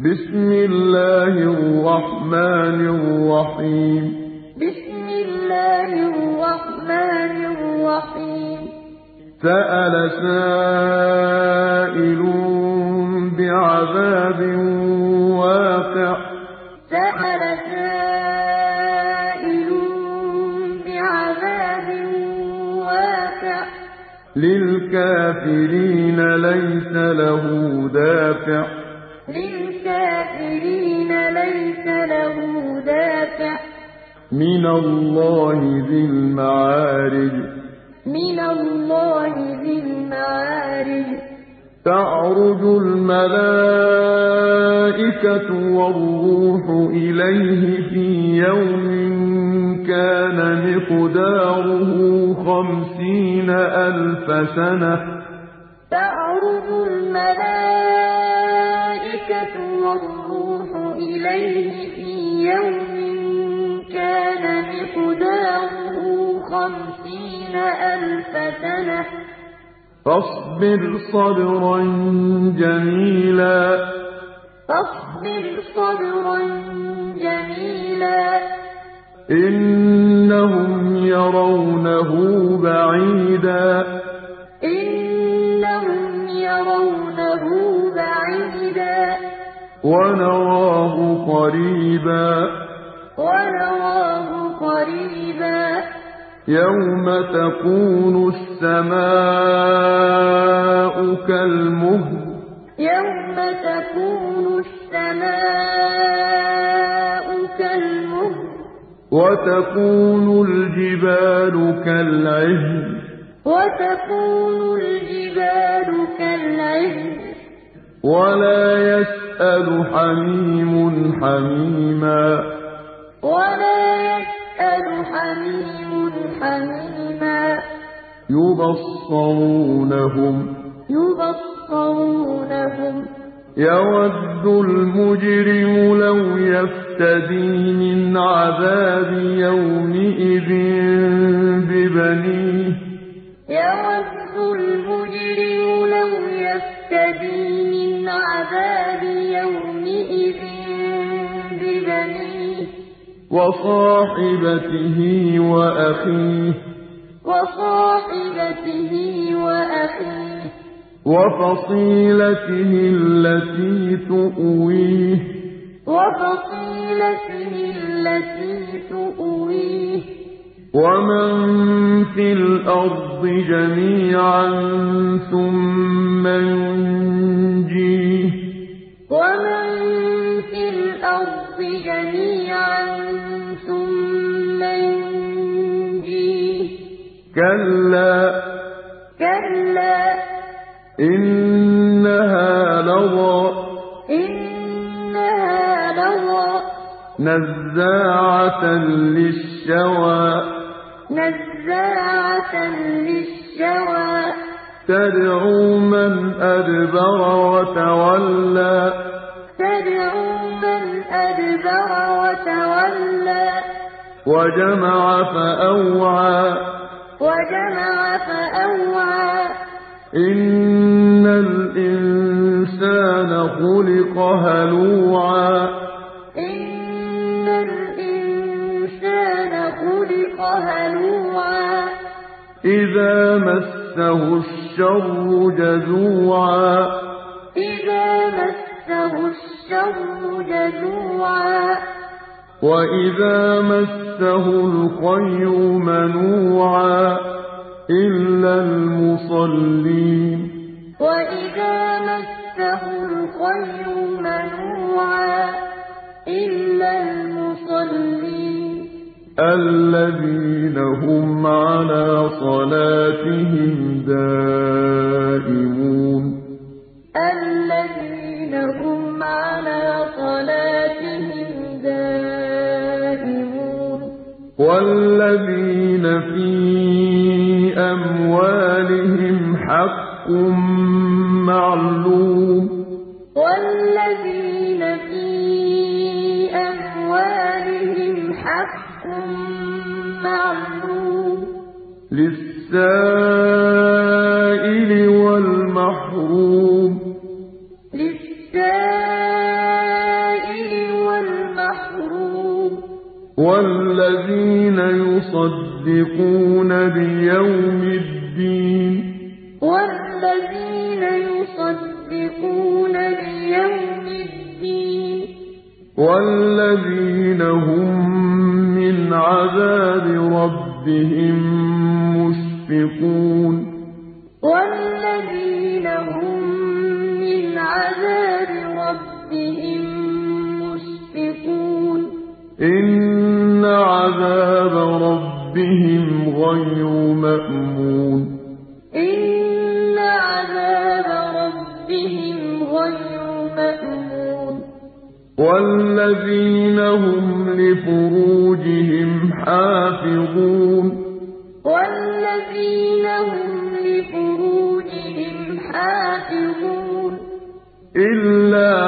بسم الله الرحمن الرحيم. بسم الله الرحمن الرحيم. سأل سائل بعذاب واقع. سأل سائل بعذاب واقع. للكافرين ليس له دافع. للكافرين ليس له دافع من الله ذي المعارج. من الله ذي المعارج. تعرج الملائكة والروح إليه في يوم كان مقداره خمسين ألف سنة. تعرج الملائكة والروح إليه في يوم كان مقداره خمسين ألف سنة. فاصبر صبرا جميلا. فاصبر صبرا جميلا. إنهم يرونه بعيدا. إنهم يرونه بعيدا. ونراه قريبا. ونراه قريبا. يوم تكون السماء كالمهل. يوم تكون السماء كالمهل. وتكون الجبال كالعهن. وتكون الجبال كالعهن. ولا يسأل حميم حميما. ولا يسأل حميم حميما. يبصرونهم. يبصرونهم. يود المجرم لو يفتدي من عذاب يومئذ ببنيه. يود المجرم لو يفتدي من عذاب وصاحبته وأخيه. وصاحبته وأخيه. وفصيلته التي تؤويه. وفصيلته التي تؤويه. ومن في الأرض جميعا ثم ينجيه. ومن في الأرض جميعا كلا. كلا. إنها لظى. إنها لظى. نزاعة للشوى. نزاعة للشوى. تدعو من أدبر وتولى. تدعو من أدبر وتولى. وجمع فأوعى. وجمع فأوعى. إن الإنسان خلق هلوعا. إن الإنسان خلق هلوعا. إذا مسه الشر جزوعا. إذا مسه الشر جزوعا. وإذا مسه الخير منوعا إلا المصلين وإذا مسه الخير منوعا إلا المصلين الذين هم على صلاتهم دائمون الذين هم على صلاتهم والذين في أموالهم حق معلوم والذين في أموالهم حق معلوم للسائل بيوم الدين. والذين هم من عذاب ربهم مشفقون. والذين هم من عذاب ربهم مشفقون. إن عذاب ربهم غير مأمون. والذين هم لفروجهم حافظون. والذين هم لفروجهم حافظون. إلا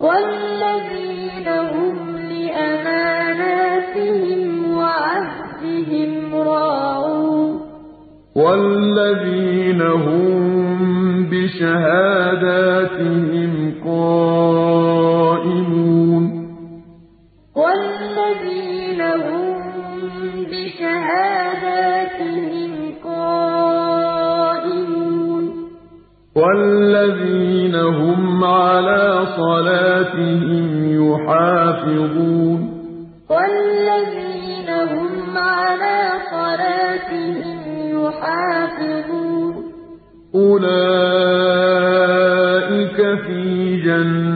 والذين هم لأماناتهم وعهدهم راعون. والذين هم بشهاداتهم قائمون. والذين هم على صلاتهم يحافظون. والذين هم على صلاتهم يحافظون. أولئك في جنات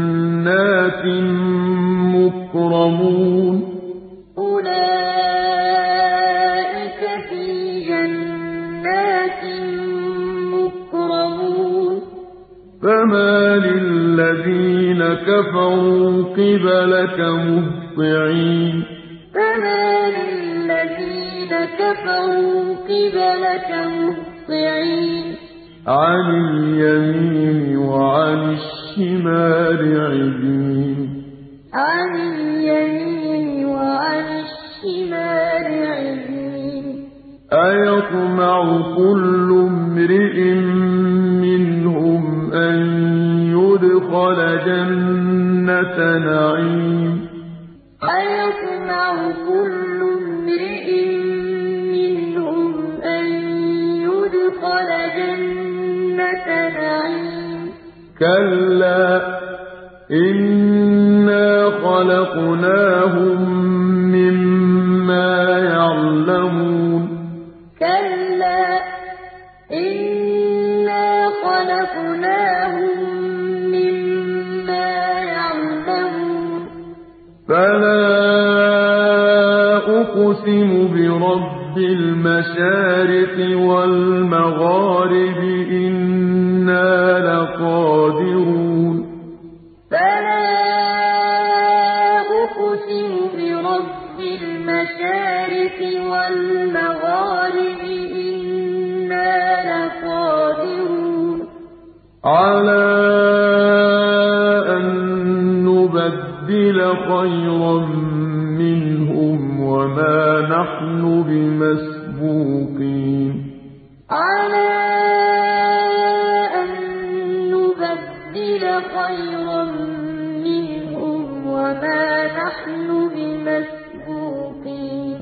قبلك مهطعين فما للذين كفروا قبلك مهطعين عن اليمين وعن الشمال عزين عن اليمين وعن الشمال عزين أيطمع كل امرئ منهم أن يدخل جنة نعيم كلا إنا خلقناهم مما يعلمون. كلا إنا خلقناهم مما يعلمون. فلا أقسم برب المشارق والمغارب إنا لقادرون فلا أقسم برب المشارق والمغارب إنا لقادرون على أن نبدل خيرا منهم وما نحن بمسبوقين نحن بمسبوقين.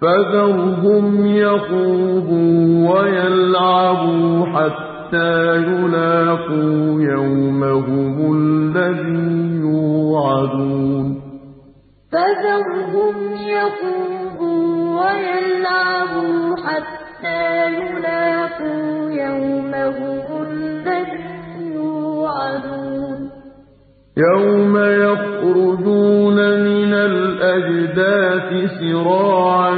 فذرهم يخوضوا ويلعبوا حتى يلاقوا يومهم الذي يوعدون. فَذَرْهُمْ يَخُوضُوا وَيَلْعَبُوا حَتَّىٰ يُلَاقُوا يَوْمَهُمُ الَّذِي يُوعَدُونَ. سِرَاعًا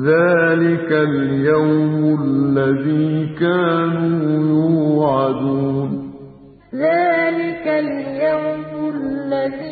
ذَٰلِكَ الْيَوْمُ الَّذِي كَانُوا يُوعَدُونَ. ذَٰلِكَ الْيَوْمُ الَّذِي